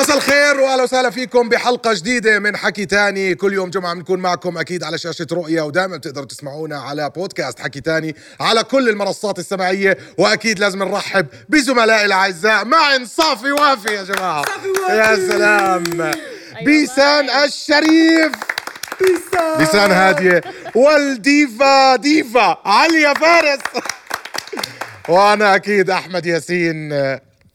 مساء الخير وأهلا وسهلا فيكم بحلقة جديدة من حكي تاني. كل يوم جمعة بنكون معكم أكيد على شاشة رؤيا ودائما بتقدروا تسمعونا على بودكاست حكي تاني على كل المنصات السمعيه وأكيد لازم نرحب بزملائي الأعزاء. معن صافي وافي يا جماعة. صافي وافي. يا سلام. بيسان الشريف. بيسان. بيسان هادية. والديفا ديفا عليا فارس. وأنا أكيد أحمد ياسين.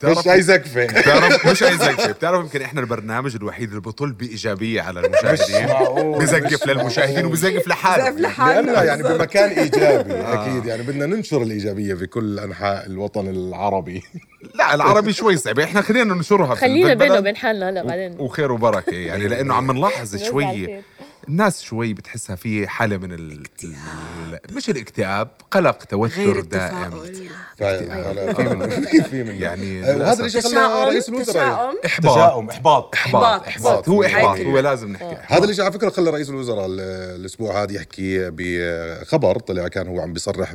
مش اي زكفه بتعرف مش اي زقفه بتعرف يمكن إحنا البرنامج الوحيد اللي بطل بإيجابية على المشاهدين. معقول، بزقف مش للمشاهدين وبزقف لحاله. لأننا يعني بمكان إيجابي. أكيد يعني بدنا ننشر الإيجابية في كل أنحاء الوطن العربي. لا العربي شوي صعب. إحنا خلينا ننشرها. خلينا بينه وبين حالنا هلا بعدين. وخير وبركة يعني لأنه عم نلاحظ نرجع شوي الخير. الناس شوي بتحسها في حالة من ال... ال... مش الاكتئاب قلق توتر دائم. في من يعني آه، وهذا للأسف. الشيء خلى رئيس الوزراء تشاؤم. إحباط. تشاؤم إحباط. إحباط إحباط. هو إحباط. هو لازم نحكي. هذا الشيء على فكرة خلى رئيس الوزراء ال- الأسبوع هذا يحكي بخبر طلع كان هو عم بيصرح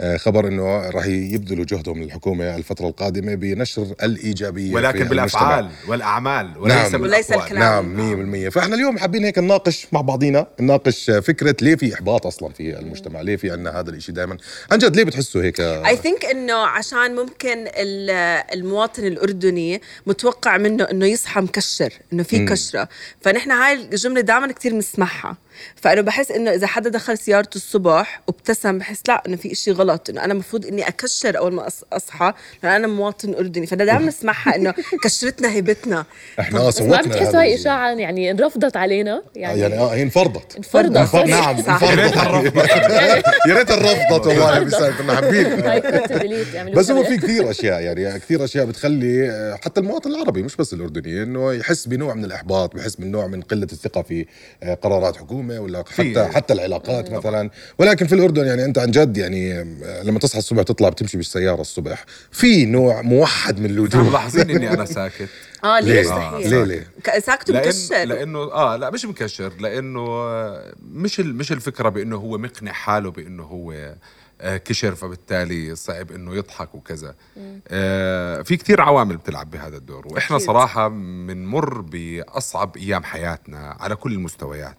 بخبر إنه راح يبذلوا جهدهم الحكومة الفترة القادمة بنشر الإيجابية ولكن. بالأفعال والأعمال وليس نعم. وليس بالأقوال. الكلام. نعم 100% فإحنا اليوم حابين هيك نناقش مع بعضينا نناقش فكرة ليه في إحباط أصلا في المجتمع؟ ليه في عندنا هذا الشيء دائما عن جد ليه بتحسوا هيك؟ اي ثينك إنه عشان ممكن ال- المواطن الأردني متوقع منه إنه يصحى مكشر إنه في كشرة. فنحن هاي الجملة دائما كثير بنسمعها. فأنا بحس إنه إذا حدا دخل سيارته الصبح وابتسم بحس لا إنه في إشي غلط إنه أنا المفروض إني أكشر أول ما أص- أصحى لأن أنا مواطن أردني. فانا دائما بسمعها إنه كشرتنا هيبتنا. إحنا آه صوتنا ما بتحسوا هذا هاي. إشاعة يعني انفرضت علينا؟ يعني, يعني يعني آه هي انفرضت. انفرضت. انفرض نعم. انفرضت. يا ريت انرفضت والله بس كنا حابين. delete يعملوا بس هو. في كثير أشياء يعني كثير أشياء بتخلي آه، حتى المواطن العربي مش بس الأردني إنه يحس بنوع من الإحباط بحس من نوع من قلة الثقة في آه، قرارات حكومة ولا حتى حتى العلاقات مثلا. ولكن في الأردن يعني أنت عن جد يعني آه، لما تصحى الصبح تطلع بتمشي بالسيارة الصبح في نوع موحد من الوجوه ملاحظين إني أنا ساكت. آه ليه؟ ليه؟ ليه؟ ساكت لأن مكشر لأنه آه لا مش مكشر. لأنه مش مش الفكرة بأنه هو مقنع حاله بأنه هو آه، كشر فبالتالي صعب أنه يضحك وكذا. آه في كثير عوامل بتلعب بهذا الدور وإحنا أكيد. صراحة بنمر بأصعب أيام حياتنا على كل المستويات.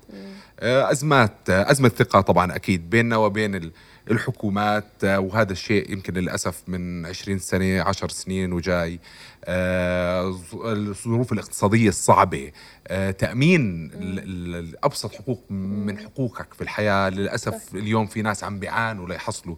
آه أزمات آه، أزمة ثقه طبعا أكيد بيننا وبين ال- الحكومات آه، وهذا الشيء يمكن للأسف من 20 سنة 10 سنين وجاي. آه، الظروف الاقتصادية الصعبه آه، تأمين ال- ال- ال- ابسط حقوق من حقوقك في الحياة. للأسف اليوم في ناس عم بيعانوا ليحصلوا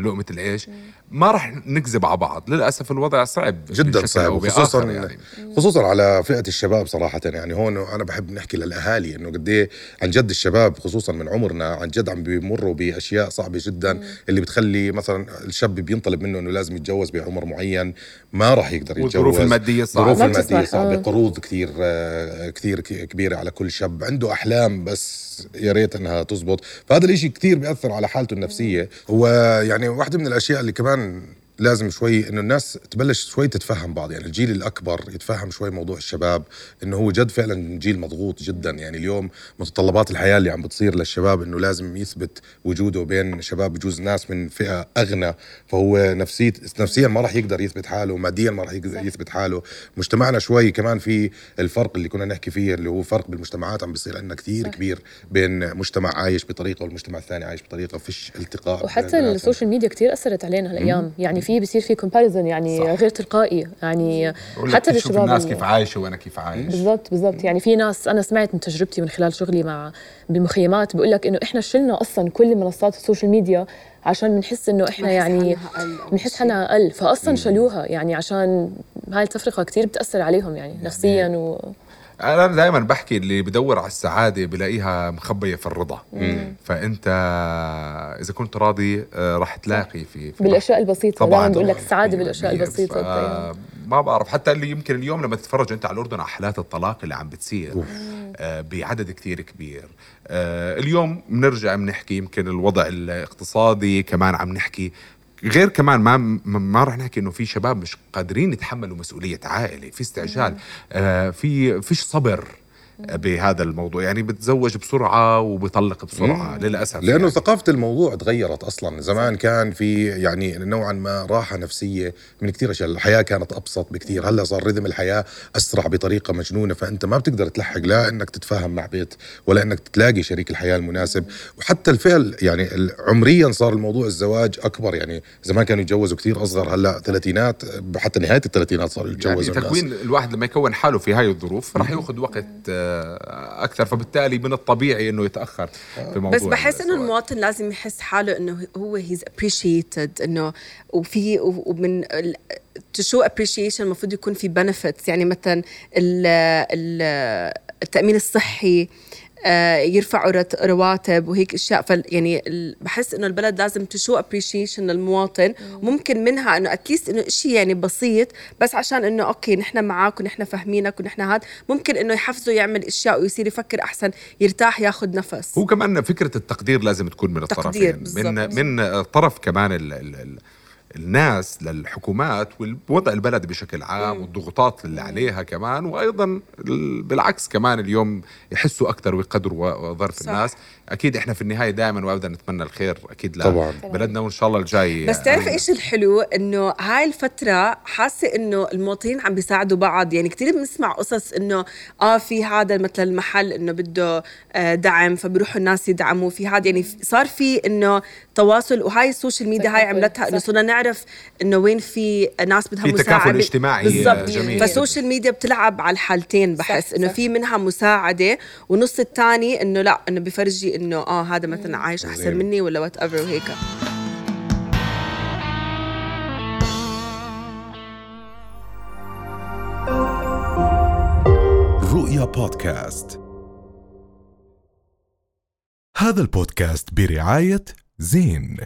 لقمة العيش. ما راح نكذب على بعض. للأسف الوضع صعب جدا صعب خصوصا بآخر يعني. خصوصا على فئة الشباب صراحة. يعني هون أنا بحب نحكي للأهالي إنه قد إيه عن جد الشباب خصوصا من عمرنا عن جد عم بيمروا بأشياء صعبة جدا اللي بتخلي مثلا الشاب بينطلب منه إنه لازم يتجوز بعمر معين ما راح يقدر يتجوز. والظروف المادية صعبة. الظروف ما المادية صعبة. آه. قروض كثير آه، كثير ك- كبيرة على كل شاب. عنده أحلام بس يا ريت إنها تزبط. فهذا الإشي كثير بيأثر على حالته النفسية. ويعني واحدة من الأشياء اللي كمان لازم شوي إنه الناس تبلش شوي تتفهم بعض. يعني الجيل الأكبر يتفهم شوي موضوع الشباب إنه هو جد فعلا جيل مضغوط جدا. يعني اليوم متطلبات الحياة اللي عم بتصير للشباب إنه لازم يثبت وجوده بين شباب بجوز ناس من فئة أغنى. فهو نفسية نفسيا ما راح يقدر يثبت حاله ماديا ما راح يقدر يثبت حاله. مجتمعنا شوي كمان في الفرق اللي كنا نحكي فيه اللي هو فرق بالمجتمعات عم بيصير عندنا كثير كبير بين مجتمع عايش بطريقة والمجتمع الثاني عايش بطريقة فيش التقاء وحتى. ال social media كتير أثرت علينا هالأيام. يعني في بصير في comparison يعني صح. غير تلقائي يعني حتى بالشباب الناس ال- كيف عايشه وأنا كيف عايش بالضبط بالضبط يعني في ناس أنا سمعت من تجربتي من خلال شغلي مع بالمخيمات بقول لك إنه إحنا شلنا أصلا كل منصات ال social media عشان بنحس إنه إحنا يعني بنحس. حالنا أقل فأصلا شالوها يعني عشان هاي التفرقة كتير بتأثر عليهم يعني نفسيا و أنا دائما بحكي اللي بدور على السعادة بلاقيها مخبية في الرضا. فأنت إذا كنت راضي آه، راح تلاقي في, في بالأشياء البسيطة. طبعاً. بقول لك. السعاده بالأشياء مية البسيطة. ف- ما بعرف حتى اللي يمكن اليوم لما تتفرج أنت على الأردن على حالات الطلاق اللي عم بتصير آه بعدد كتير كبير. آه اليوم بنرجع بنحكي يمكن الوضع الاقتصادي كمان عم نحكي. غير كمان ما ما راح نحكي إنه في شباب مش قادرين يتحملوا مسؤولية عائلة في استعجال. آه في فيش صبر. بهذا الموضوع. يعني بتزوج بسرعة وبطلق بسرعة للأسف لأنه يعني. ثقافة الموضوع تغيرت أصلا. زمان كان في يعني نوعا ما راحة نفسية من كثير أشياء. الحياة كانت أبسط بكثير هلأ صار رذم الحياة أسرع بطريقة مجنونة. فأنت ما بتقدر تلحق لا إنك تتفاهم مع بيت ولا إنك تلاقي شريك الحياة المناسب. وحتى الفعل يعني عمريا صار الموضوع الزواج أكبر. يعني زمان كانوا يتجوزوا كثير أصغر. هلأ ثلاثينات حتى نهاية الثلاثينات صاروا يعني يتجوزوا الناس. تكوين الواحد لما يكون حاله في هاي الظروف راح يأخذ وقت آه، أكثر فبالتالي من الطبيعي إنه يتأخر في موضوع بس بحس إنه. المواطن لازم يحس حاله إنه هو he's appreciated إنه وفي ومن to show appreciation المفروض يكون في benefits يعني مثلا ال ال التأمين الصحي يرفعوا رت- رواتب وهيك أشياء. فال يعني ال- بحس إنه البلد لازم ت show appreciation للمواطن. وممكن منها إنه اتليست إنه شيء يعني بسيط بس عشان إنه أوكي نحن معك ونحن فاهمينك ونحن هاد. ممكن إنه يحفزه يعمل أشياء ويصير يفكر أحسن يرتاح ياخذ نفس. هو كمان فكرة التقدير لازم تكون من الطرفين. من. من طرف كمان ال ال الناس للحكومات والوضع البلد بشكل عام والضغوطات اللي عليها كمان وأيضا ال- بالعكس كمان اليوم يحسوا أكثر ويقدروا ظرف. الناس. أكيد إحنا في النهاية دائما وابدا نتمنى الخير أكيد لا طبعاً. بلدنا وإن شاء الله الجاي. بس تعرف يعني إيش الحلو؟ إنه هاي الفترة حاسة إنه المواطنين عم بيساعدوا بعض. يعني كثير بنسمع قصص إنه آه في هذا مثلا المحل إنه بده آه دعم فبيروحوا الناس يدعموا. في هذا يعني صار في إنه تواصل وهاي ال social media هاي عملتها إنه. صرنا نعرف إنه وين في ناس بدها في مساعدة تكافل اجتماعي بالضبط جميل. فال social media بتلعب على الحالتين بحس إنه. في منها مساعدة والنص الثاني إنه لا إنه بفرجي إنه آه هذا مثلا عايش أحسن. مني ولا whatever وهيك رؤيا بودكاست هذا البودكاست برعاية زين